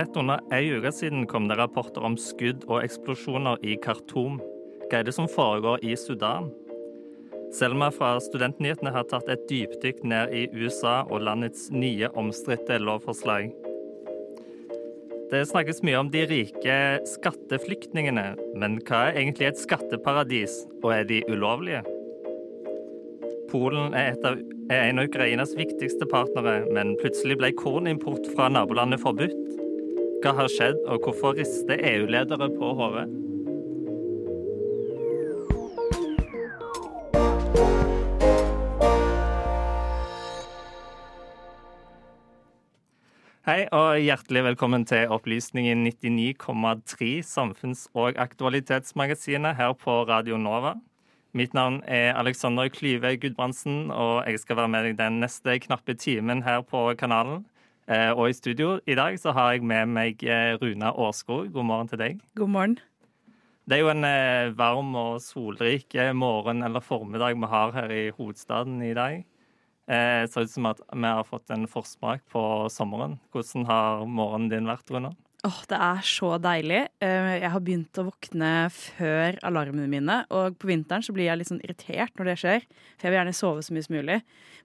rett under ei uke siden kom det rapporter om skudd og eksplosjoner i Khartoum. Hva er det som foregår i Sudan? Selma fra Studentnyhetene har tatt et dypdykk ned i USA og landets nye omstridte lovforslag. Det snakkes mye om de rike skatteflyktningene, men hva er egentlig et skatteparadis, og er de ulovlige? Polen er, av, er en av Ukrainas viktigste partnere, men plutselig ble kornimport fra nabolandet forbudt. Hva har skjedd, og hvorfor rister EU-ledere på hodet? Hei og hjertelig velkommen til Opplysningen 99,3 samfunns- og aktualitetsmagasinet her på Radio Nova. Mitt navn er Alexander Klyve Gudbrandsen, og jeg skal være med deg den neste knappe timen her på kanalen. Eh, og i studio i dag så har jeg med meg eh, Runa Årskog. God morgen til deg. God morgen. Det er jo en eh, varm og solrik morgen eller formiddag vi har her i hovedstaden i dag. Det ser ut som at vi har fått en forsmak på sommeren. Hvordan har morgenen din vært, Runa? Åh, Det er så deilig. Jeg har begynt å våkne før alarmene mine. Og på vinteren så blir jeg litt sånn irritert når det skjer, for jeg vil gjerne sove så mye som mulig.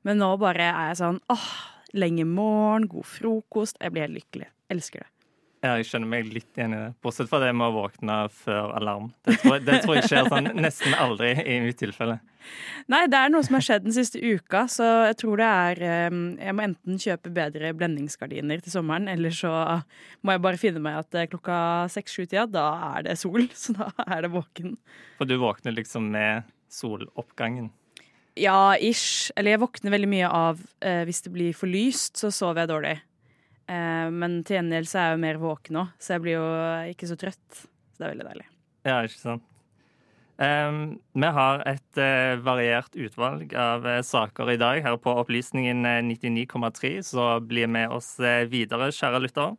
Men nå bare er jeg sånn åh, lenge morgen, god frokost. Jeg blir helt lykkelig. Elsker det. Ja, jeg skjønner meg litt igjen i det. Bortsett fra det med å våkne før alarm. Det tror, det tror jeg skjer sånn nesten aldri i mitt tilfelle. Nei, det er noe som har skjedd den siste uka, så jeg tror det er ehm, Jeg må enten kjøpe bedre blendingsgardiner til sommeren, eller så må jeg bare finne meg at eh, klokka seks-sju-tida, da er det sol. Så da er det våken. For du våkner liksom med soloppgangen? Ja, ish. Eller jeg våkner veldig mye av eh, Hvis det blir for lyst, så sover jeg dårlig. Eh, men til gjengjeld så er jeg jo mer våken òg, så jeg blir jo ikke så trøtt. Så det er veldig deilig. Ja, ikke sant. Um, vi har et uh, variert utvalg av uh, saker i dag her på Opplysningen 99,3, så bli med oss uh, videre, kjære lytter.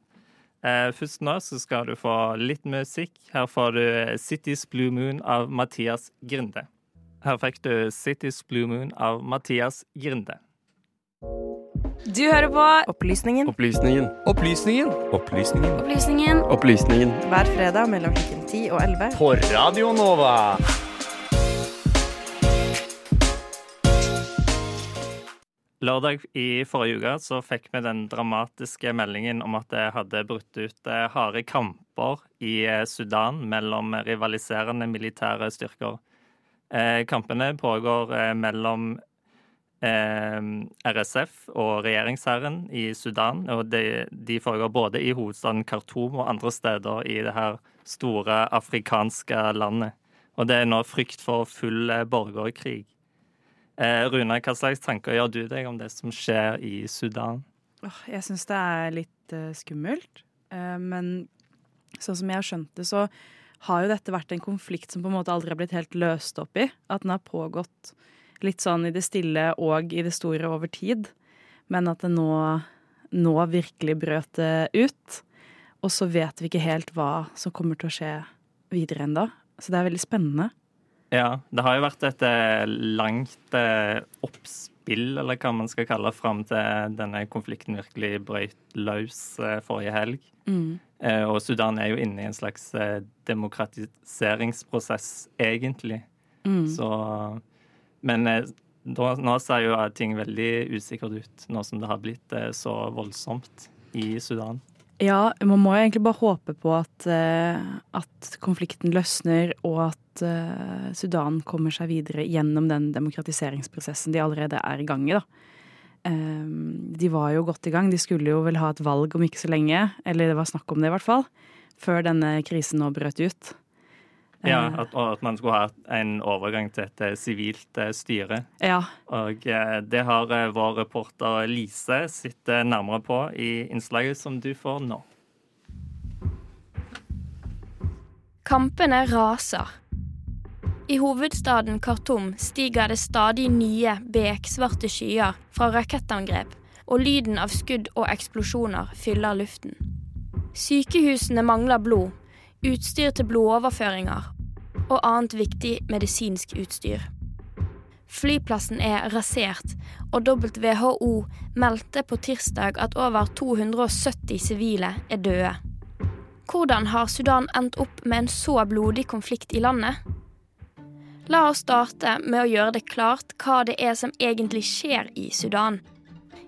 først nå så skal du få litt musikk. Her får du 'City's Blue Moon' av Mathias Grinde. Her fikk du 'City's Blue Moon' av Mathias Grinde. Du hører på Opplysningen. Opplysningen. Opplysningen. Opplysningen. Opplysningen. Opplysningen. Hver fredag mellom klokken 10 og 11. På Radio Nova. Lørdag i forrige uke så fikk vi den dramatiske meldingen om at det hadde brutt ut eh, harde kamper i eh, Sudan mellom rivaliserende militære styrker. Eh, kampene pågår mellom RSF og regjeringsherren i Sudan. Og de, de, foregår både i hovedstaden Khartoum og andre steder i det her store afrikanske landet. Og det er nå frykt for full borgerkrig. Eh, Runa, hva slags tanker gjør du deg om det som skjer i Sudan? Jeg syns det er litt skummelt. Men sånn som jeg har skjønt det, så har jo dette vært en konflikt som på en måte aldri har blitt helt løst opp i. At den har pågått litt sånn i det stille og i det store over tid. Men at det nå, nå virkelig brøt det ut. Og så vet vi ikke helt hva som kommer til å skje videre ennå. Så det er veldig spennende. Ja, det har jo vært et eh, langt eh, oppspill, eller hva man skal kalle det, fram til denne konflikten virkelig brøyt løs eh, forrige helg. Mm. Og Sudan er jo inne i en slags demokratiseringsprosess, egentlig. Mm. Så Men nå ser jo ting veldig usikkert ut, nå som det har blitt så voldsomt i Sudan. Ja, man må egentlig bare håpe på at, at konflikten løsner, og at uh, Sudan kommer seg videre gjennom den demokratiseringsprosessen de allerede er i gang i. da. Um, de var jo godt i gang. De skulle jo vel ha et valg om ikke så lenge, eller det var snakk om det i hvert fall, før denne krisen nå brøt ut. Ja, eh. at, og at man skulle ha en overgang til et sivilt styre. Ja. Og det har vår reporter Lise sett nærmere på i innslaget som du får nå. Kampene raser. I hovedstaden Khartoum stiger det stadig nye beksvarte skyer fra rakettangrep, og lyden av skudd og eksplosjoner fyller luften. Sykehusene mangler blod, utstyr til blodoverføringer, og annet viktig medisinsk utstyr. Flyplassen er rasert, og WHO meldte på tirsdag at over 270 sivile er døde. Hvordan har Sudan endt opp med en så blodig konflikt i landet? La oss starte med å gjøre det klart hva det er som egentlig skjer i Sudan.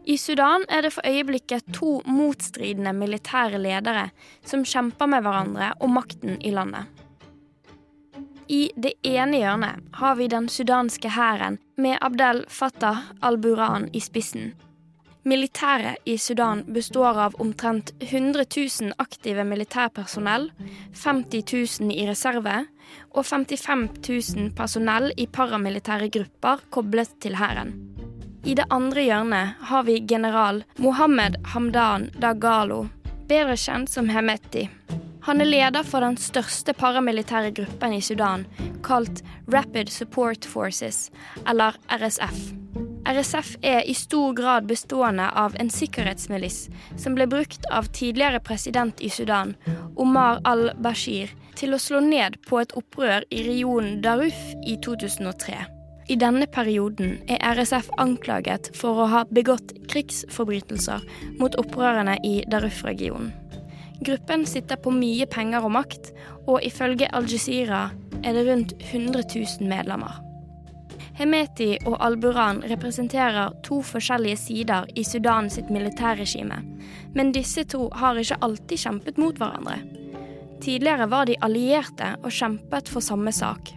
I Sudan er det for øyeblikket to motstridende militære ledere som kjemper med hverandre om makten i landet. I det ene hjørnet har vi den sudanske hæren med Abdel Fattah al-Buran i spissen. Militæret i Sudan består av omtrent 100 000 aktive militærpersonell, 50 000 i reserve og 55 000 personell i paramilitære grupper koblet til hæren. I det andre hjørnet har vi general Mohammed Hamdan Dagalo, bedre kjent som Hemeti. Han er leder for den største paramilitære gruppen i Sudan, kalt Rapid Support Forces, eller RSF. RSF er i stor grad bestående av en sikkerhetsmilis som ble brukt av tidligere president i Sudan, Omar al-Bashir, til å slå ned på et opprør i regionen Daruf i 2003. I denne perioden er RSF anklaget for å ha begått krigsforbrytelser mot opprørerne i Daruf-regionen. Gruppen sitter på mye penger og makt, og ifølge Al-Jazeera er det rundt 100 000 medlemmer. Hemeti og Al-Buran representerer to forskjellige sider i Sudan sitt militærregime, men disse to har ikke alltid kjempet mot hverandre. Tidligere var de allierte og kjempet for samme sak.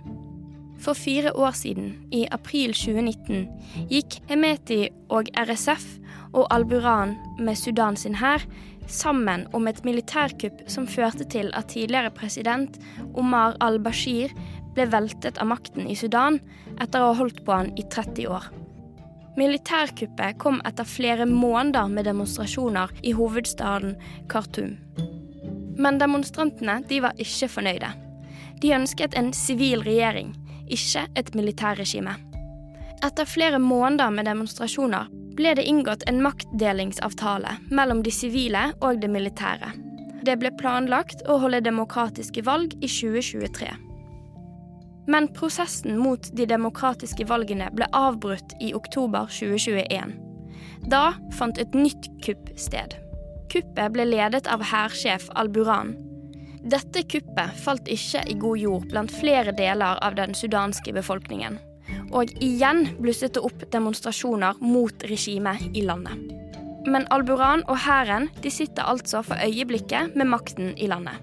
For fire år siden, i april 2019, gikk Hemeti og RSF og Al-Buran med Sudan sin hær sammen om et militærkupp som førte til at tidligere president Omar al-Bashir ble veltet av makten i Sudan etter å ha holdt på han i 30 år. Militærkuppet kom etter flere måneder med demonstrasjoner i hovedstaden Khartoum. Men demonstrantene de var ikke fornøyde. De ønsket en sivil regjering ikke et militærregime. Etter flere måneder med demonstrasjoner ble det inngått en maktdelingsavtale mellom de sivile og det militære. Det ble planlagt å holde demokratiske valg i 2023. Men prosessen mot de demokratiske valgene ble avbrutt i oktober 2021. Da fant et nytt kupp sted. Kuppet ble ledet av hærsjef Al-Buran, dette kuppet falt ikke i god jord blant flere deler av den sudanske befolkningen. Og igjen blusset det opp demonstrasjoner mot regimet i landet. Men Al-Buran og hæren sitter altså for øyeblikket med makten i landet.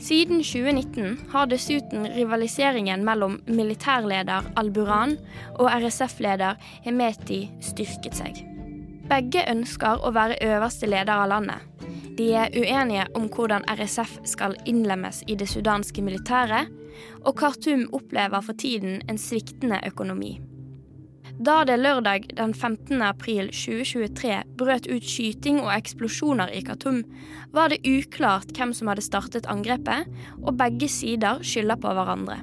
Siden 2019 har dessuten rivaliseringen mellom militærleder Al-Buran og RSF-leder Hemeti styrket seg. Begge ønsker å være øverste leder av landet, de er uenige om hvordan RSF skal innlemmes i det sudanske militæret, og Khartoum opplever for tiden en sviktende økonomi. Da det lørdag den 15. april 2023 brøt ut skyting og eksplosjoner i Khartoum, var det uklart hvem som hadde startet angrepet, og begge sider skylder på hverandre.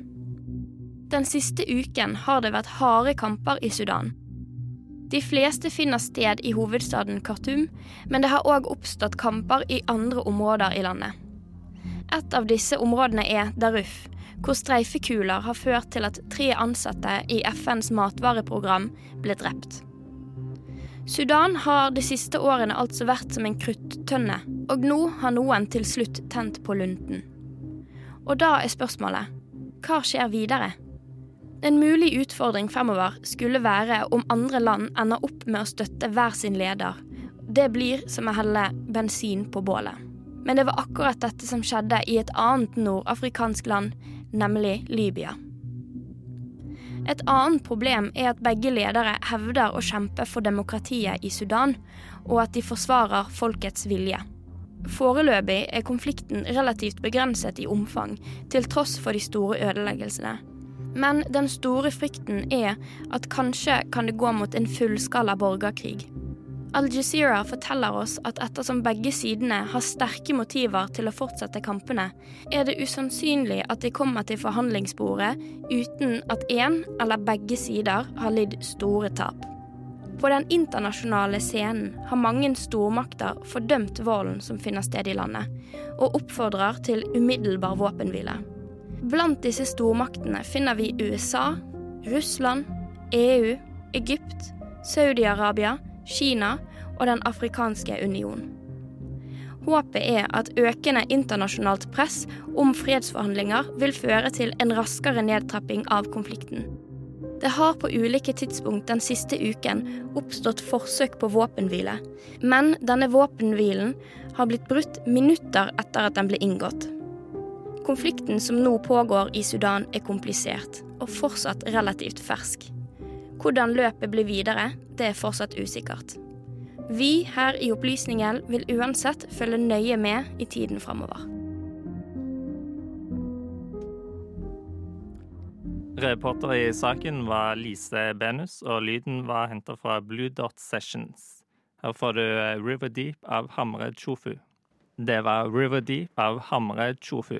Den siste uken har det vært harde kamper i Sudan. De fleste finner sted i hovedstaden Khartoum, men det har òg oppstått kamper i andre områder i landet. Et av disse områdene er Daruf, hvor streifekuler har ført til at tre ansatte i FNs matvareprogram ble drept. Sudan har de siste årene altså vært som en kruttønne, og nå har noen til slutt tent på lunten. Og da er spørsmålet hva skjer videre? En mulig utfordring fremover skulle være om andre land ender opp med å støtte hver sin leder. Det blir som å helle bensin på bålet. Men det var akkurat dette som skjedde i et annet nordafrikansk land, nemlig Libya. Et annet problem er at begge ledere hevder å kjempe for demokratiet i Sudan, og at de forsvarer folkets vilje. Foreløpig er konflikten relativt begrenset i omfang, til tross for de store ødeleggelsene. Men den store frykten er at kanskje kan det gå mot en fullskala borgerkrig. Al-Jazeera forteller oss at ettersom begge sidene har sterke motiver til å fortsette kampene, er det usannsynlig at de kommer til forhandlingsbordet uten at én eller begge sider har lidd store tap. På den internasjonale scenen har mange stormakter fordømt volden som finner sted i landet, og oppfordrer til umiddelbar våpenhvile. Blant disse stormaktene finner vi USA, Russland, EU, Egypt, Saudi-Arabia, Kina og Den afrikanske union. Håpet er at økende internasjonalt press om fredsforhandlinger vil føre til en raskere nedtrapping av konflikten. Det har på ulike tidspunkt den siste uken oppstått forsøk på våpenhvile, men denne våpenhvilen har blitt brutt minutter etter at den ble inngått. Konflikten som nå pågår i Sudan er komplisert og fortsatt relativt fersk. Hvordan løpet blir videre, det er fortsatt usikkert. Vi her i Opplysningen vil uansett følge nøye med i tiden framover. Reporter i saken var Lise Benus, og lyden var henta fra Blue Dot Sessions. Her får du River Deep av Hamre Chofu. Det var River Deep av Hamre Chofu.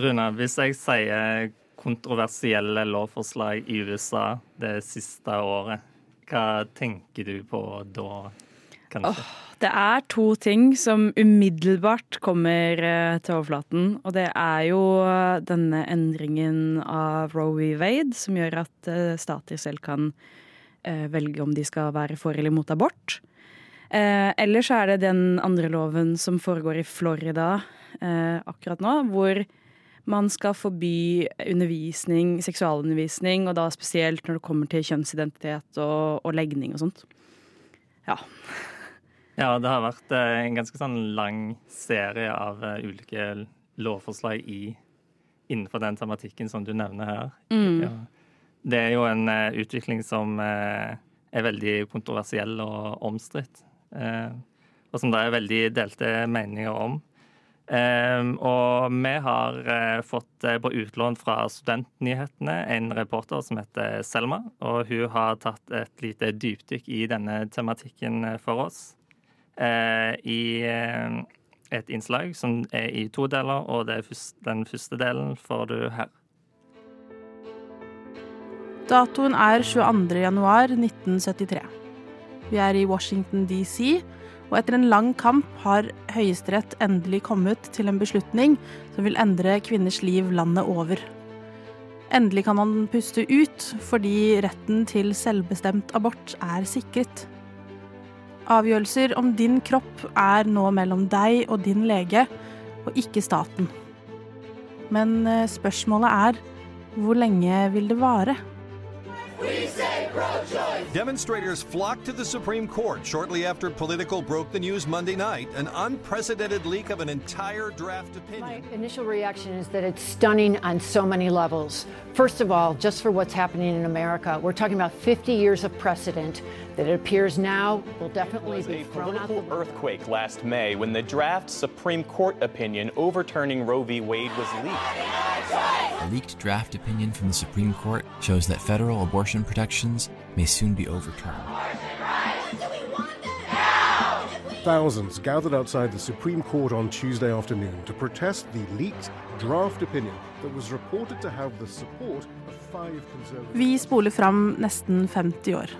Rune, hvis jeg sier kontroversielle lovforslag i USA det siste året, hva tenker du på da? Oh, det er to ting som umiddelbart kommer eh, til overflaten. Og det er jo eh, denne endringen av Roe v. Wade, som gjør at eh, stater selv kan velge om de skal være for eller mot abort. Eh, ellers er det den andre loven som foregår i Florida eh, akkurat nå, hvor man skal forby undervisning, seksualundervisning, og da spesielt når det kommer til kjønnsidentitet og, og legning og sånt. Ja. Ja, det har vært eh, en ganske sånn lang serie av eh, ulike lovforslag i, innenfor den tematikken som du nevner her. Mm. Ja. Det er jo en eh, utvikling som er veldig kontroversiell og omstridt. og som det er veldig delte meninger om. Eh, og vi har eh, fått eh, på utlån fra Studentnyhetene en reporter som heter Selma. Og hun har tatt et lite dypdykk i denne tematikken for oss. Eh, I et innslag som er i to deler, og først, den første delen får du her. Datoen er 22. januar 1973. Vi er i Washington DC, og etter en lang kamp har Høyesterett endelig kommet til en beslutning som vil endre kvinners liv landet over. Endelig kan han puste ut, fordi retten til selvbestemt abort er sikret. Avgjørelser om din kropp er nå mellom deg og din lege, og ikke staten. Men eh, spørsmålet er hvor lenge vil det vare? Demonstrators flocked to the Supreme Court shortly after Political broke the news Monday night an unprecedented leak of an entire draft opinion. My initial reaction is that it's stunning on so many levels. First of all, just for what's happening in America, we're talking about 50 years of precedent that it appears now will definitely was be a thrown out the political earthquake last May when the draft Supreme Court opinion overturning Roe v. Wade was leaked. A leaked draft opinion from the Supreme Court shows that federal abortion protections may soon be overturned. Thousands gathered outside the Supreme Court on Tuesday afternoon to protest the leaked draft opinion that was reported to have the support of five conservative. Vi spoler fram nesten 50 år.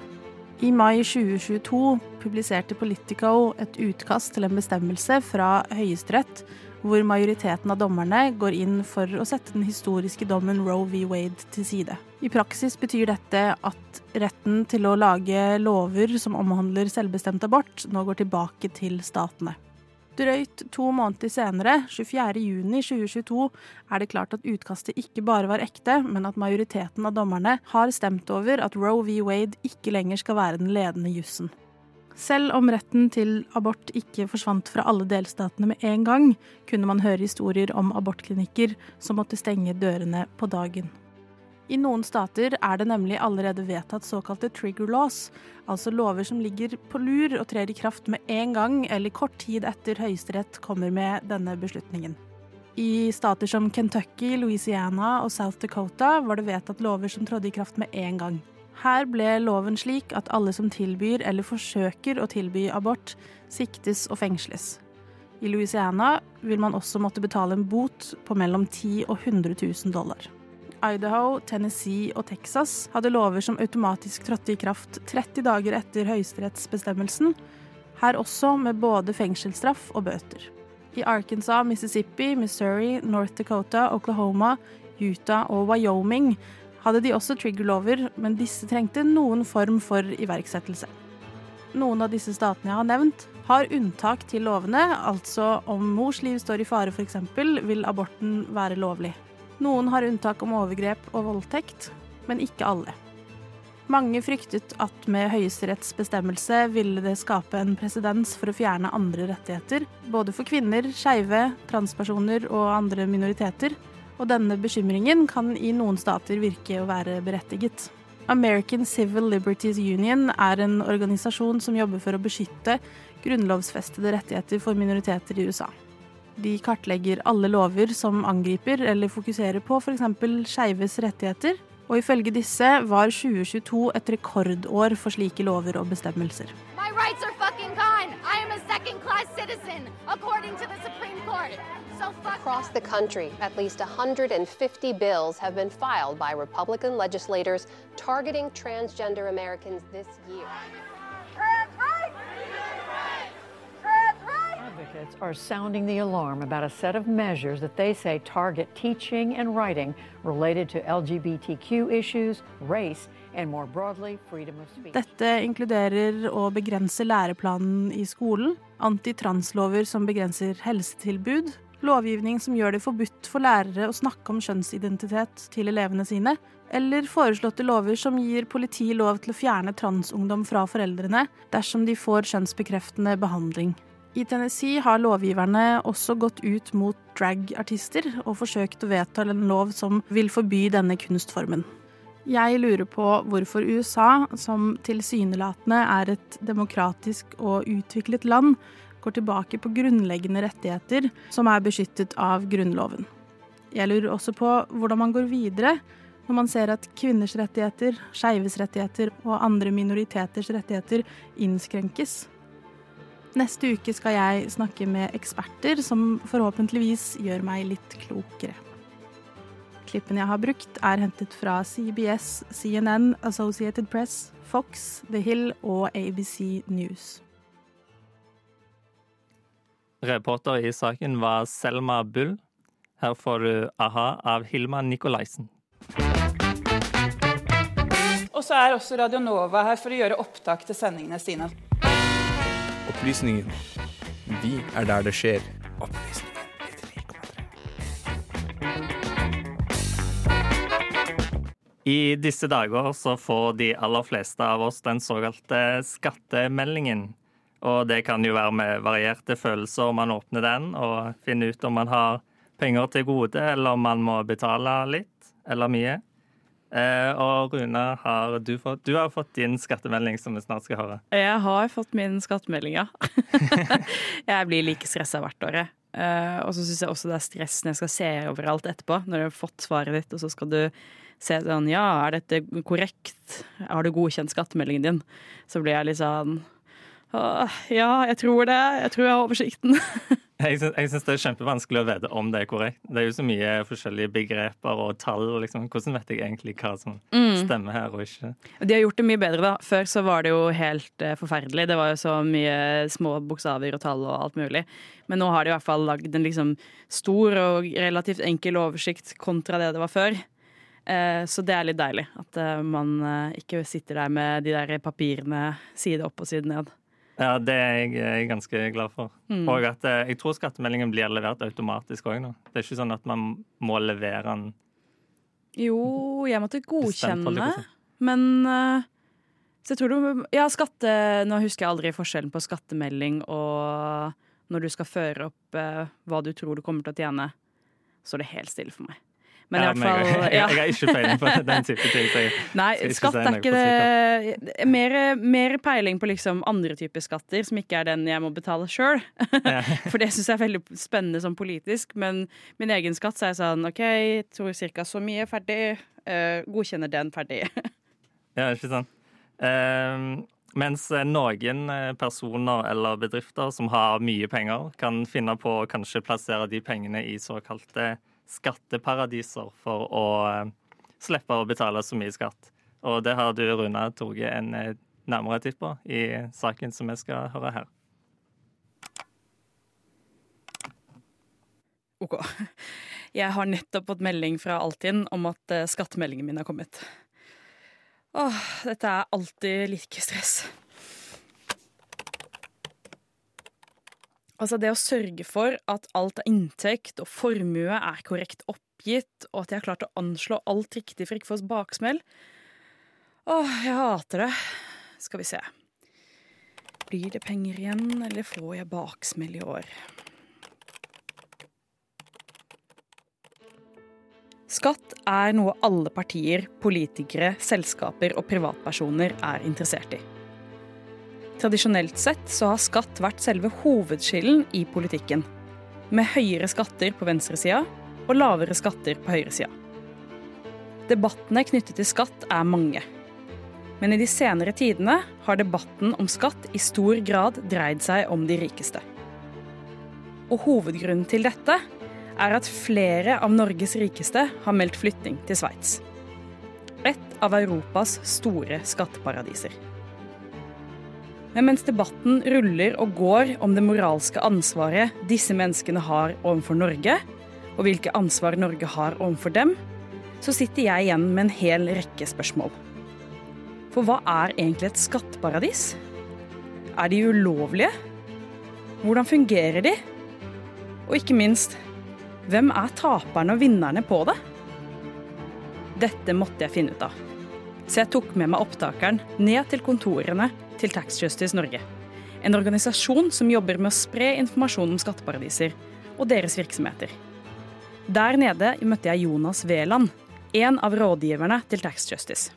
I mai 2022 publiserte Politico et utkast til en bestemmelse fra Høyesterett hvor majoriteten av dommerne går inn for å sette den historiske dommen Roe v. Wade til side. I praksis betyr dette at retten til å lage lover som omhandler selvbestemt abort, nå går tilbake til statene. Drøyt to måneder senere, 24.6.2022, er det klart at utkastet ikke bare var ekte, men at majoriteten av dommerne har stemt over at Roe v. Wade ikke lenger skal være den ledende jussen. Selv om retten til abort ikke forsvant fra alle delstatene med en gang, kunne man høre historier om abortklinikker som måtte stenge dørene på dagen. I noen stater er det nemlig allerede vedtatt såkalte trigger laws, altså lover som ligger på lur og trer i kraft med en gang eller kort tid etter Høyesterett kommer med denne beslutningen. I stater som Kentucky, Louisiana og South Dakota var det vedtatt lover som trådte i kraft med en gang. Her ble loven slik at alle som tilbyr eller forsøker å tilby abort, siktes og fengsles. I Louisiana vil man også måtte betale en bot på mellom 10 og 100 000 dollar. Idaho, Tennessee og Texas hadde lover som automatisk trådte i kraft 30 dager etter høyesterettsbestemmelsen, her også med både fengselsstraff og bøter. I Arkansas, Mississippi, Missouri, North Dakota, Oklahoma, Utah og Wyoming hadde de også triggerlover, men disse trengte noen form for iverksettelse. Noen av disse statene jeg har nevnt, har unntak til lovene, altså om mors liv står i fare f.eks., vil aborten være lovlig. Noen har unntak om overgrep og voldtekt, men ikke alle. Mange fryktet at med Høyesteretts bestemmelse ville det skape en presedens for å fjerne andre rettigheter, både for kvinner, skeive, transpersoner og andre minoriteter, og denne bekymringen kan i noen stater virke å være berettiget. American Civil Liberties Union er en organisasjon som jobber for å beskytte grunnlovsfestede rettigheter for minoriteter i USA. De kartlegger alle lover som angriper eller fokuserer på f.eks. skeives rettigheter, og ifølge disse var 2022 et rekordår for slike lover og bestemmelser. My rights are fucking gone. I am a second class citizen, according to. So fuck Across the country, at least 150 bills have been filed by Republican legislators targeting transgender Americans this year. Advocates are sounding the alarm about a set of measures that they say target teaching and writing related to LGBTQ issues, race, and more broadly, freedom of speech. Dette inkluderer å begrense læreplanen i skolen, antitranslover som begrenser helsetilbud, lovgivning som gjør det forbudt for lærere å snakke om kjønnsidentitet til elevene sine, eller foreslåtte lover som gir politi lov til å fjerne transungdom fra foreldrene dersom de får kjønnsbekreftende behandling. I Tennessee har lovgiverne også gått ut mot dragartister og forsøkt å vedta en lov som vil forby denne kunstformen. Jeg lurer på hvorfor USA, som tilsynelatende er et demokratisk og utviklet land, går tilbake på grunnleggende rettigheter som er beskyttet av Grunnloven. Jeg lurer også på hvordan man går videre når man ser at kvinners rettigheter, skeives rettigheter og andre minoriteters rettigheter innskrenkes. Neste uke skal jeg snakke med eksperter som forhåpentligvis gjør meg litt klokere. Klippene jeg har brukt, er hentet fra CBS, CNN, Associated Press, Fox, The Hill og ABC News. Reporter i saken var Selma Bull. Her får du a-ha av Hilma Nikolaisen. Og så er også Radio Nova her for å gjøre opptak til sendingene sine. Opplysningen. Vi er der det skjer. I disse dager så får de aller fleste av oss den såkalte skattemeldingen. Og det kan jo være med varierte følelser om man åpner den og finner ut om man har penger til gode, eller om man må betale litt eller mye. Eh, og Rune, har du, fått, du har fått din skattemelding, som vi snart skal høre. Jeg har fått min skattemelding, ja. jeg blir like stressa hvert år. Eh, og så syns jeg også det er stress når jeg skal se overalt etterpå. Når du har fått svaret ditt, og så skal du se sånn Ja, er dette korrekt? Har du godkjent skattemeldingen din? Så blir jeg litt sånn Ja, jeg tror det. Jeg tror jeg har oversikten. Jeg syns det er kjempevanskelig å vite om det er korrekt. Det er jo så mye forskjellige begreper og tall. Liksom. Hvordan vet jeg egentlig hva som mm. stemmer her og ikke? De har gjort det mye bedre, da. Før så var det jo helt uh, forferdelig. Det var jo så mye små bokstaver og tall og alt mulig. Men nå har de i hvert fall lagd en liksom stor og relativt enkel oversikt kontra det det var før. Uh, så det er litt deilig. At uh, man ikke sitter der med de der papirene side opp og side ned. Ja, det er jeg ganske glad for. Mm. Og at eh, jeg tror skattemeldingen blir levert automatisk òg nå. Det er ikke sånn at man må levere den Jo, jeg måtte godkjenne, men uh, Så jeg tror du Ja, skatte Nå husker jeg aldri forskjellen på skattemelding og når du skal føre opp uh, hva du tror du kommer til å tjene. Så er det helt stille for meg. Men i hvert fall jeg, jeg, jeg er ikke peiling på den type ting. Så jeg Nei, ikke skatt er ikke det mer, mer peiling på liksom andre typer skatter, som ikke er den jeg må betale sjøl. For det syns jeg er veldig spennende sånn politisk. Men min egen skatt så er jeg sånn OK, tror ca. så mye, ferdig. Eh, godkjenner den, ferdig. Ja, ikke sant. Um, mens noen eh, personer eller bedrifter som har mye penger, kan finne på å kanskje plassere de pengene i såkalte skatteparadiser for å eh, slippe å betale så mye skatt. Og det har du, Runa, tatt en eh, nærmere titt på i saken som vi skal høre her. OK. Jeg har nettopp fått melding fra Altinn om at eh, skattemeldingen min har kommet. Åh, dette er alltid like stress. Altså det å sørge for at alt av inntekt og formue er korrekt oppgitt, og at jeg har klart å anslå alt riktig for ikke å få baksmell. Åh, jeg hater det. Skal vi se. Blir det penger igjen, eller får jeg baksmell i år? Skatt er noe alle partier, politikere, selskaper og privatpersoner er interessert i. Tradisjonelt sett så har skatt vært selve hovedskillen i politikken, med høyere skatter på venstresida og lavere skatter på høyresida. Debattene knyttet til skatt er mange. Men i de senere tidene har debatten om skatt i stor grad dreid seg om de rikeste. Og hovedgrunnen til dette er at flere av Norges rikeste har meldt flytting til Sveits. Et av Europas store skatteparadiser. Men mens debatten ruller og går om det moralske ansvaret disse menneskene har overfor Norge, og hvilke ansvar Norge har overfor dem, så sitter jeg igjen med en hel rekke spørsmål. For hva er egentlig et skatteparadis? Er de ulovlige? Hvordan fungerer de? Og ikke minst, hvem er taperne og vinnerne på det? Dette måtte jeg finne ut av. Så jeg tok med meg opptakeren ned til kontorene til Tax Justice Norge. En organisasjon som jobber med å spre informasjon om skatteparadiser og deres virksomheter. Der nede møtte jeg Jonas Veland, en av rådgiverne til Tax Justice.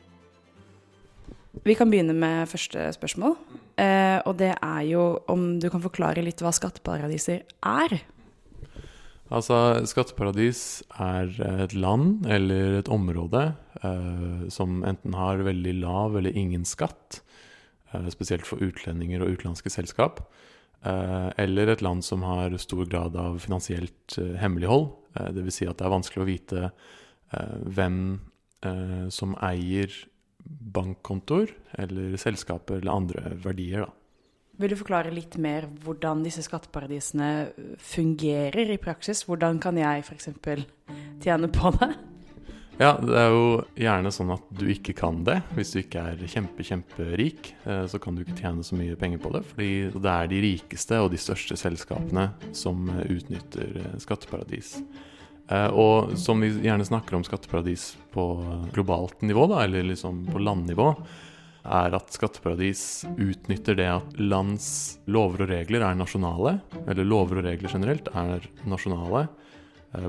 Vi kan begynne med første spørsmål. Eh, og det er jo om du kan forklare litt hva skatteparadiser er? Altså, skatteparadis er et land eller et område eh, som enten har veldig lav eller ingen skatt, spesielt for utlendinger og utenlandske selskap, eh, eller et land som har stor grad av finansielt eh, hemmelighold. Eh, Dvs. Si at det er vanskelig å vite eh, hvem eh, som eier bankkontoer eller selskaper eller andre verdier. da. Vil du forklare litt mer hvordan disse skatteparadisene fungerer i praksis? Hvordan kan jeg f.eks. tjene på det? Ja, det er jo gjerne sånn at du ikke kan det. Hvis du ikke er kjempe, kjemperik, eh, så kan du ikke tjene så mye penger på det. Fordi det er de rikeste og de største selskapene som eh, utnytter eh, skatteparadis. Og som vi gjerne snakker om skatteparadis på globalt nivå, da, eller liksom på landnivå, er at skatteparadis utnytter det at lands lover og regler er nasjonale, eller lover og regler generelt er nasjonale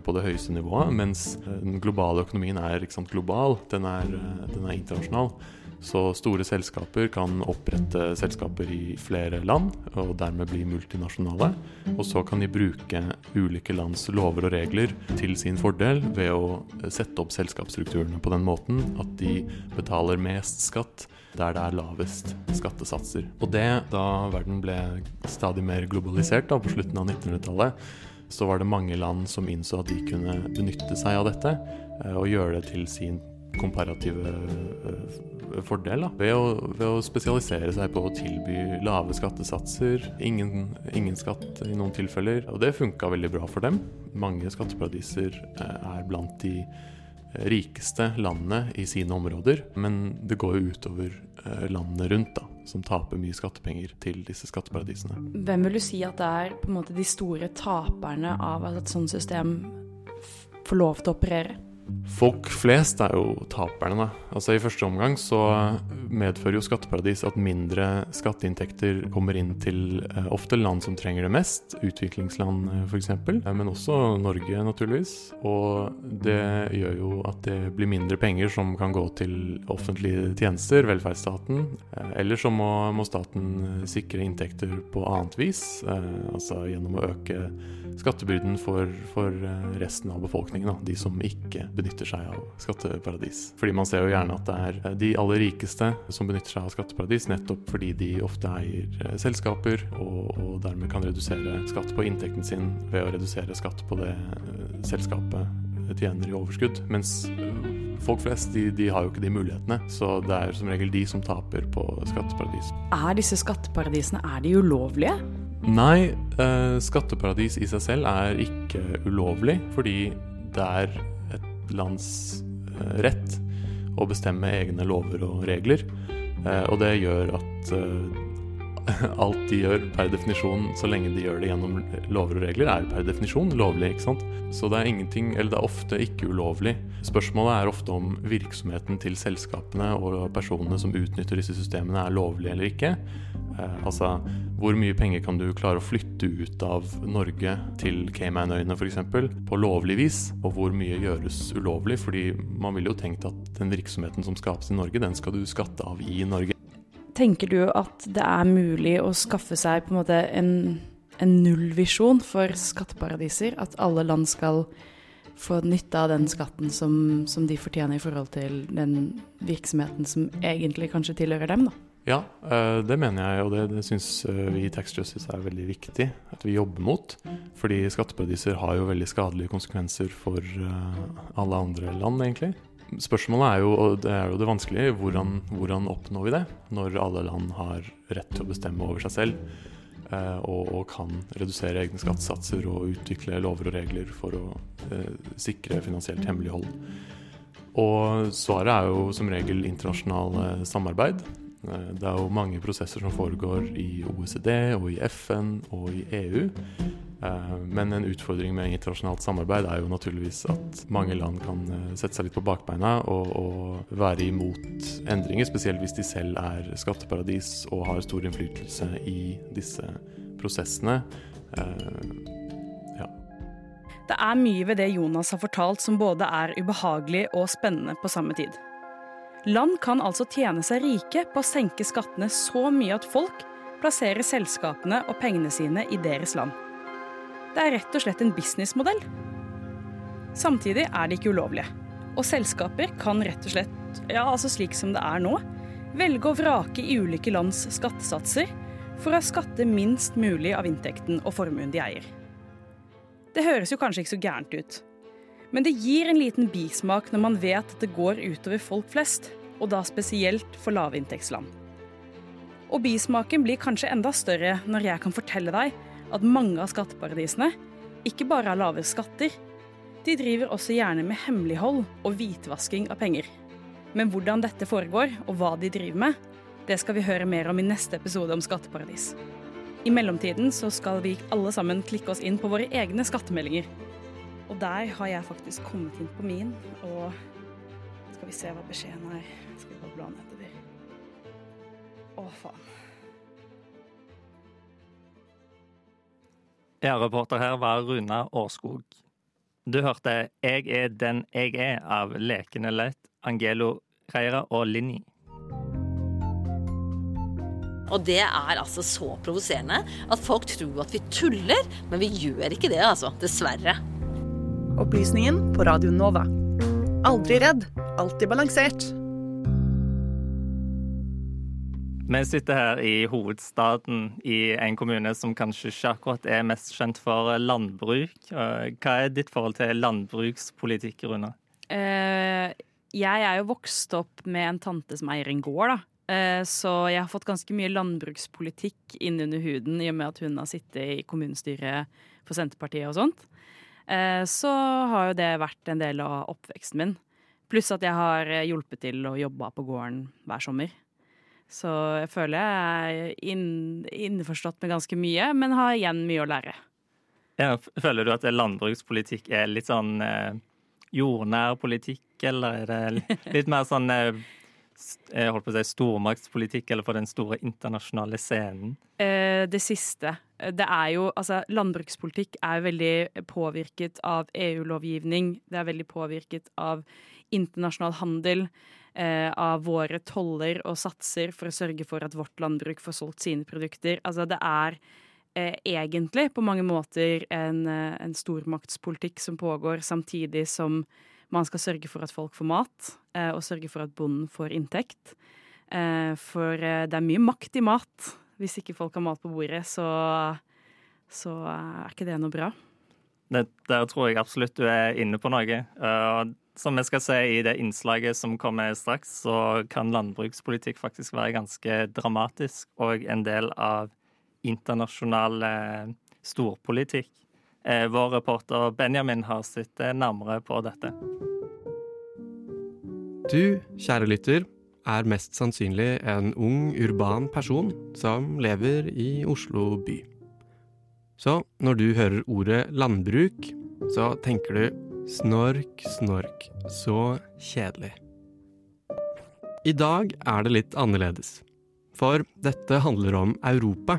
på det høyeste nivået, mens eh, den globale økonomien er sant, global, den er, eh, den er internasjonal. Så store selskaper kan opprette selskaper i flere land, og dermed bli multinasjonale. Og så kan de bruke ulike lands lover og regler til sin fordel ved å sette opp selskapsstrukturene på den måten at de betaler mest skatt der det er lavest skattesatser. Og det, da verden ble stadig mer globalisert da, på slutten av 1900-tallet, så var det mange land som innså at de kunne benytte seg av dette eh, og gjøre det til sin komparative eh, fordel. Da. Ved, å, ved å spesialisere seg på å tilby lave skattesatser, ingen, ingen skatt i noen tilfeller. Og det funka veldig bra for dem. Mange skatteparadiser eh, er blant de rikeste landene i sine områder, men det går jo utover eh, landene rundt, da, som taper mye skattepenger til disse skatteparadisene. Hvem vil du si at det er på en måte de store taperne av at et sånt system får lov til å operere? Folk flest er jo taperne. Altså I første omgang så medfører jo skatteparadis at mindre skatteinntekter kommer inn til eh, ofte land som trenger det mest, utviklingsland eh, f.eks., eh, men også Norge naturligvis. Og det gjør jo at det blir mindre penger som kan gå til offentlige tjenester, velferdsstaten. Eller så må, må staten sikre inntekter på annet vis, altså gjennom å øke skattebyrden for, for resten av befolkningen, da, de som ikke benytter seg av skatteparadis. Fordi man ser jo gjerne at det er eh, de aller rikeste som benytter seg av skatteparadis, nettopp fordi de ofte eier eh, selskaper, og, og dermed kan redusere skatt på inntekten sin ved å redusere skatt på det eh, selskapet tjener i overskudd. Mens folk flest de, de har jo ikke de mulighetene, så det er som regel de som taper på skatteparadis. Er disse skatteparadisene er de ulovlige? Nei, eh, skatteparadis i seg selv er ikke ulovlig, fordi det er et lands eh, å bestemme egne lover og regler. Eh, og det gjør at eh, alt de gjør per definisjon, så lenge de gjør det gjennom lover og regler, er per definisjon lovlig. ikke sant? Så det er ingenting, eller det er ofte ikke ulovlig. Spørsmålet er ofte om virksomheten til selskapene og personene som utnytter disse systemene, er lovlig eller ikke. Eh, altså, hvor mye penger kan du klare å flytte ut av Norge til Caymanøyene f.eks. på lovlig vis, og hvor mye gjøres ulovlig? Fordi man ville jo tenkt at den virksomheten som skapes i Norge, den skal du skatte av i Norge. Tenker du at det er mulig å skaffe seg på en måte en, en nullvisjon for skatteparadiser? At alle land skal få nytte av den skatten som, som de fortjener i forhold til den virksomheten som egentlig kanskje tilhører dem, da? Ja, eh, det mener jeg, og det, det syns eh, vi i Tax Justice er veldig viktig at vi jobber mot. Fordi skatteparadiser har jo veldig skadelige konsekvenser for eh, alle andre land, egentlig. Spørsmålet er jo, og det er jo det vanskelige, hvordan, hvordan oppnår vi det? Når alle land har rett til å bestemme over seg selv. Og, og kan redusere egne skattesatser og utvikle lover og regler for å eh, sikre finansielt hemmelighold. Og svaret er jo som regel internasjonal samarbeid. Eh, Det er jo mange prosesser som foregår i OECD og i FN og i EU. Eh, Men en utfordring med internasjonalt samarbeid er jo naturligvis at mange land kan eh, sette seg litt på bakbeina og, og være imot endringer, spesielt hvis de selv er skatteparadis og har stor innflytelse i disse prosessene. Ja. Det er mye ved det Jonas har fortalt som både er ubehagelig og spennende på samme tid. Land kan altså tjene seg rike på å senke skattene så mye at folk plasserer selskapene og pengene sine i deres land. Det er rett og slett en businessmodell. Samtidig er de ikke ulovlige. Og selskaper kan rett og slett, ja altså slik som det er nå, velge å vrake i ulike lands skattesatser for å skatte minst mulig av inntekten og formuen de eier. Det høres jo kanskje ikke så gærent ut, men det gir en liten bismak når man vet at det går utover folk flest, og da spesielt for lavinntektsland. Og bismaken blir kanskje enda større når jeg kan fortelle deg at mange av skatteparadisene ikke bare har lave skatter, de driver også gjerne med hemmelighold og hvitvasking av penger. Men hvordan dette foregår, og hva de driver med, det skal vi høre mer om i neste episode om skatteparadis. I mellomtiden så skal vi alle sammen klikke oss inn på våre egne skattemeldinger. Og der har jeg faktisk kommet inn på min, og skal vi se hva beskjeden er. Skal etter bare. Å, faen. Ja, reporter her var Runa Årskog. Du hørte 'Jeg er den jeg er' av Lekende lett, Angelo Reira og Linni. Og det er altså så provoserende at folk tror at vi tuller, men vi gjør ikke det, altså. Dessverre. Opplysningen på Radio Nova. Aldri redd, alltid balansert. Vi sitter her i hovedstaden i en kommune som kanskje ikke akkurat er mest kjent for landbruk. Hva er ditt forhold til landbrukspolitikk, Runa? Uh, jeg er jo vokst opp med en tante som eier en gård, da. Uh, så jeg har fått ganske mye landbrukspolitikk innunder huden i og med at hun har sittet i kommunestyret for Senterpartiet og sånt. Uh, så har jo det vært en del av oppveksten min. Pluss at jeg har hjulpet til å jobbe på gården hver sommer. Så jeg føler jeg er inn, innforstått med ganske mye, men har igjen mye å lære. Ja, føler du at landbrukspolitikk er litt sånn eh, jordnær politikk, eller er det litt mer sånn eh, jeg holdt på å si stormaktspolitikk, eller for den store internasjonale scenen? Eh, det siste. Det er jo Altså, landbrukspolitikk er veldig påvirket av EU-lovgivning. Det er veldig påvirket av internasjonal handel, eh, av våre toller og satser for å sørge for at vårt landbruk får solgt sine produkter. Altså, det er eh, egentlig på mange måter en, eh, en stormaktspolitikk som pågår, samtidig som man skal sørge for at folk får mat, eh, og sørge for at bonden får inntekt. Eh, for eh, det er mye makt i mat. Hvis ikke folk har mat på bordet, så, så er ikke det noe bra. Det, der tror jeg absolutt du er inne på noe. Som vi skal se i det innslaget som kommer straks, så kan landbrukspolitikk faktisk være ganske dramatisk og en del av internasjonal uh, storpolitikk. Uh, vår reporter Benjamin har sett nærmere på dette. Du, kjære lytter, er mest sannsynlig en ung, urban person som lever i Oslo by. Så når du hører ordet landbruk, så tenker du snork, snork, så kjedelig. I dag er det litt annerledes. For dette handler om Europa.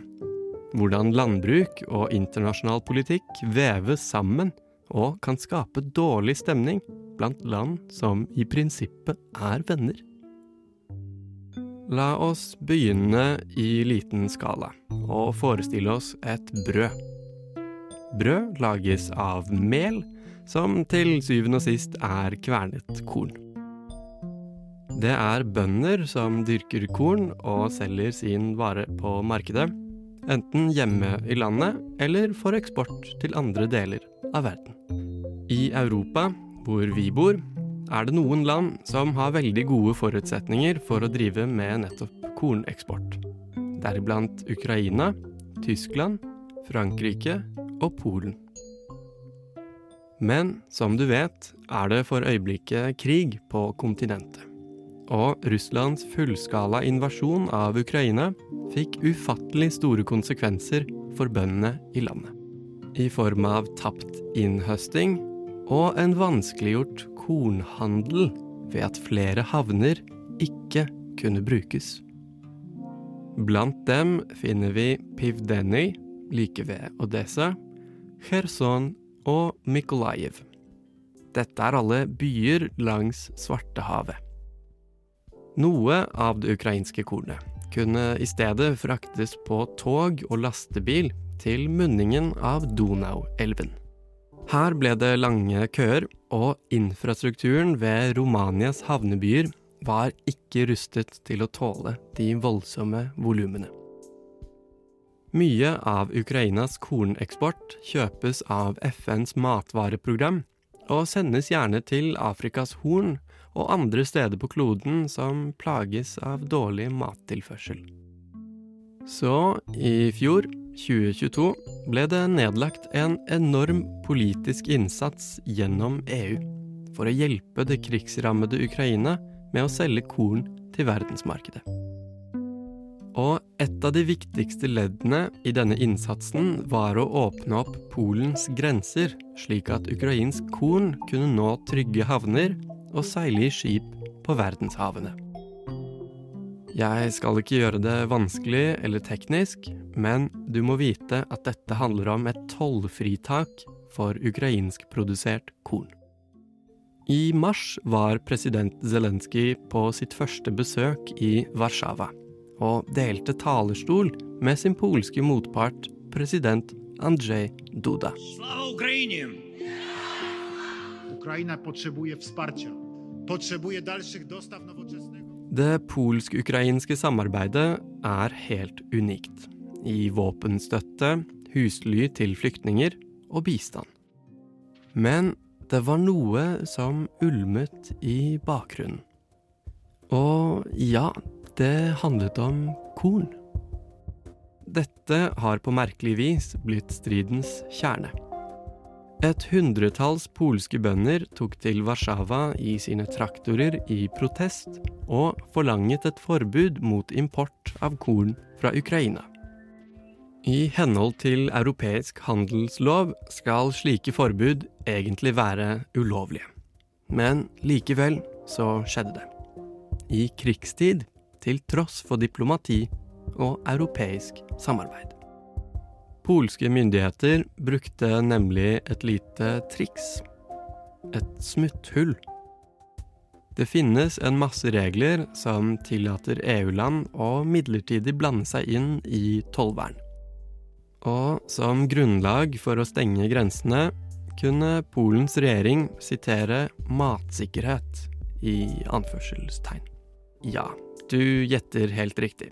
Hvordan landbruk og internasjonal politikk veves sammen og kan skape dårlig stemning blant land som i prinsippet er venner. La oss begynne i liten skala og forestille oss et brød. Brød lages av mel, som til syvende og sist er kvernet korn. Det er bønder som dyrker korn og selger sin vare på markedet, enten hjemme i landet eller for eksport til andre deler av verden. I Europa, hvor vi bor, er det noen land som har veldig gode forutsetninger for å drive med nettopp korneksport. Deriblant Ukraina, Tyskland, Frankrike og Polen. Men som du vet, er det for øyeblikket krig på kontinentet. Og Russlands fullskala invasjon av Ukraina fikk ufattelig store konsekvenser for bøndene i landet. I form av tapt innhøsting og en vanskeliggjort kornhandel ved at flere havner ikke kunne brukes. Blant dem finner vi Pivdeny, like ved Odessa, Kherson og Mykolajiv. Dette er alle byer langs Svartehavet. Noe av det ukrainske kornet kunne i stedet fraktes på tog og lastebil til munningen av Donau-elven. Her ble det lange køer, og infrastrukturen ved Romanias havnebyer var ikke rustet til å tåle de voldsomme volumene. Mye av Ukrainas korneksport kjøpes av FNs matvareprogram, og sendes gjerne til Afrikas Horn og andre steder på kloden som plages av dårlig mattilførsel. Så i fjor, 2022, ble det nedlagt en enorm politisk innsats gjennom EU for å hjelpe det krigsrammede Ukraina med å selge korn til verdensmarkedet. Og et av de viktigste leddene i denne innsatsen var å åpne opp Polens grenser, slik at ukrainsk korn kunne nå trygge havner og seile i skip på verdenshavene. Jeg skal ikke gjøre det vanskelig eller teknisk, men du må vite at dette handler om et tollfritak for ukrainskprodusert korn. I mars var president Zelenskyj på sitt første besøk i Warszawa og delte talerstol med sin polske motpart, president Andrzej Duda. Det polsk-ukrainske samarbeidet er helt unikt. I våpenstøtte, husly til flyktninger og bistand. Men det var noe som ulmet i bakgrunnen. Og ja, det handlet om korn. Dette har på merkelig vis blitt stridens kjerne. Et hundretalls polske bønder tok til Warszawa i sine traktorer i protest, og forlanget et forbud mot import av korn fra Ukraina. I henhold til europeisk handelslov skal slike forbud egentlig være ulovlige. Men likevel så skjedde det. I krigstid, til tross for diplomati og europeisk samarbeid. Polske myndigheter brukte nemlig et lite triks. Et smutthull. Det finnes en masse regler som tillater EU-land å midlertidig blande seg inn i tollvern. Og som grunnlag for å stenge grensene kunne Polens regjering sitere matsikkerhet i anførselstegn. Ja, du gjetter helt riktig.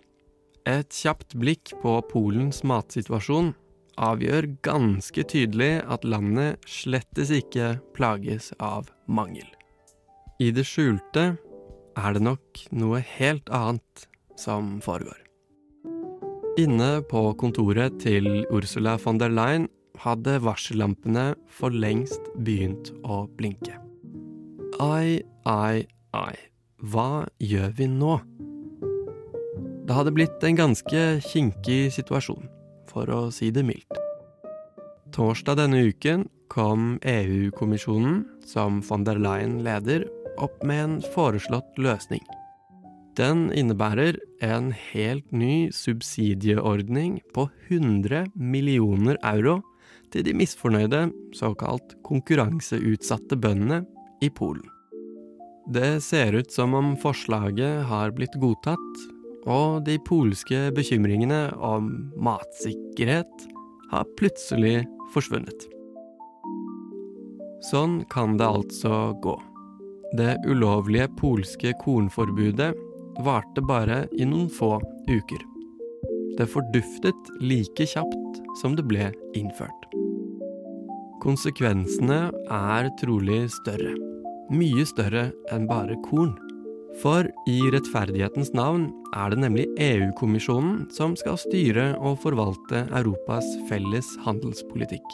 Et kjapt blikk på Polens matsituasjon avgjør ganske tydelig at landet slettes ikke plages av mangel. I det skjulte er det nok noe helt annet som foregår. Inne på kontoret til Ursula von der Leyen hadde varsellampene for lengst begynt å blinke. Ai, ai, ai, hva gjør vi nå? Det hadde blitt en ganske kinkig situasjon, for å si det mildt. Torsdag denne uken kom EU-kommisjonen, som von der Leyen leder, opp med en foreslått løsning. Den innebærer en helt ny subsidieordning på 100 millioner euro til de misfornøyde, såkalt konkurranseutsatte bøndene i Polen. Det ser ut som om forslaget har blitt godtatt, og de polske bekymringene om matsikkerhet har plutselig forsvunnet. Sånn kan det altså gå. Det ulovlige polske kornforbudet varte bare i noen få uker. Det forduftet like kjapt som det ble innført. Konsekvensene er trolig større. Mye større enn bare korn. For i rettferdighetens navn er det nemlig EU-kommisjonen som skal styre og forvalte Europas felles handelspolitikk.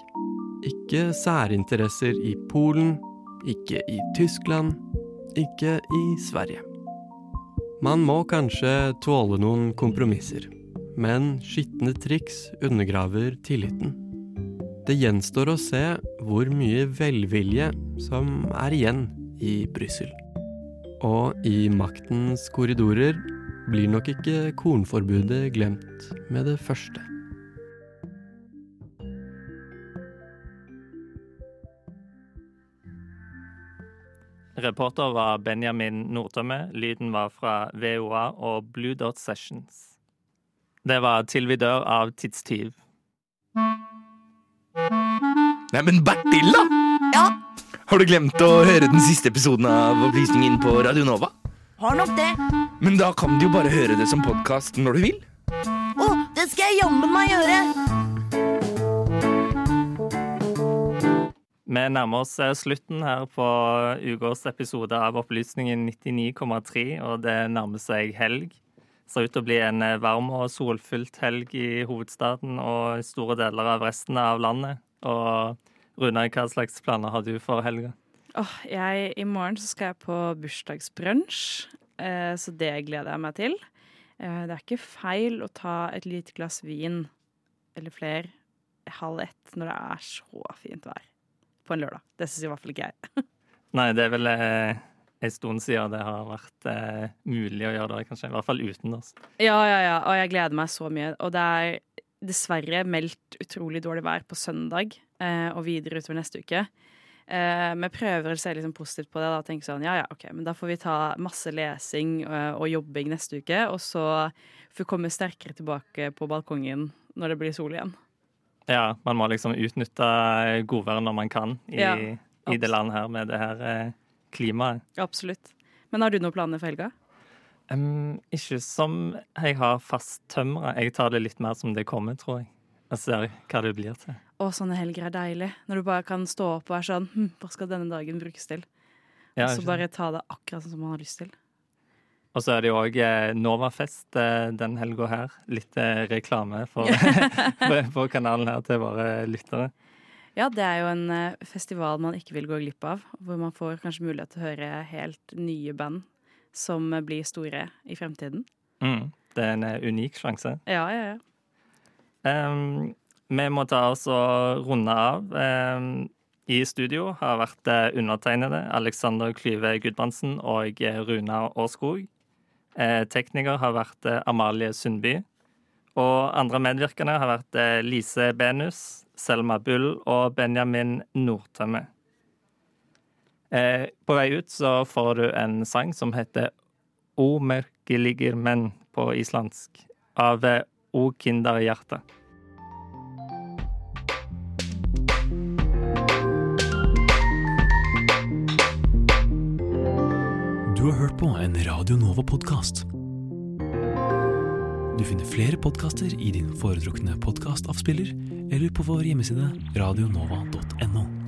Ikke særinteresser i Polen, ikke i Tyskland, ikke i Sverige. Man må kanskje tåle noen kompromisser, men skitne triks undergraver tilliten. Det gjenstår å se hvor mye velvilje som er igjen i Brussel. Og i maktens korridorer blir nok ikke kornforbudet glemt med det første. Reporter var Benjamin Nordtømme. Lyden var fra VOA og Blue Dot Sessions. Det var Til vi dør av Tidstyv. Neimen, Bertil, da! Har du glemt å høre den siste episoden av Opplysningen på Radio Nova? Har nok det. Men da kan du jo bare høre det som podkast når du vil. Å, det skal jeg jammen meg gjøre! Vi nærmer oss eh, slutten her på ukas episode av Opplysningen 99,3, og det nærmer seg helg. Ser ut til å bli en eh, varm og solfylt helg i hovedstaden og store deler av resten av landet. Og Runa, hva slags planer har du for helga? Åh, jeg, I morgen så skal jeg på bursdagsbrunsj, eh, så det gleder jeg meg til. Eh, det er ikke feil å ta et lite glass vin, eller flere, halv ett når det er så fint vær på en lørdag. Det syns i hvert fall ikke jeg. Nei, det er vel eh, en stund siden det har vært eh, mulig å gjøre det, kanskje. I hvert fall utendørs. Ja, ja, ja, og jeg gleder meg så mye. Og det er dessverre meldt utrolig dårlig vær på søndag eh, og videre utover neste uke. Eh, vi prøver å se liksom positivt på det da, og tenke sånn ja ja, ok, men da får vi ta masse lesing eh, og jobbing neste uke, og så får vi komme sterkere tilbake på balkongen når det blir sol igjen. Ja, man må liksom utnytte godværet når man kan i, Ja, i det landet her med det her eh, klimaet. Absolutt. Men har du noen planer for helga? Em, ikke som jeg har fasttømra. Jeg tar det litt mer som det kommer, tror jeg. Jeg ser hva det blir til. Å, sånne helger er deilig. Når du bare kan stå opp og være sånn hm, Hva skal denne dagen brukes til? Ja, og så bare ta det akkurat sånn som man har lyst til. Og så er det jo òg Novafest eh, den helga her. Litt eh, reklame for, på kanalen her til våre lyttere. Ja, det er jo en eh, festival man ikke vil gå glipp av. Hvor man får kanskje mulighet til å høre helt nye band som blir store i fremtiden. Mm, det er en eh, unik sjanse. Ja, ja, ja. Um, vi må ta oss og runde av. Um, I studio har vært eh, undertegnede Alexander Klyve Gudbrandsen og eh, Runa Årskog. Uh, Tekniker har vært Amalie Sundby. Og andre medvirkende har vært Lise Benus, Selma Bull og Benjamin Nordtømme. Eh, På vei ut så får du en sang som heter O merkeliger menn på islandsk, av eh, O Kinderhjerte. Du har hørt på en Radio Nova-podkast. Du finner flere podkaster i din foretrukne podkastavspiller eller på vår hjemmeside radionova.no.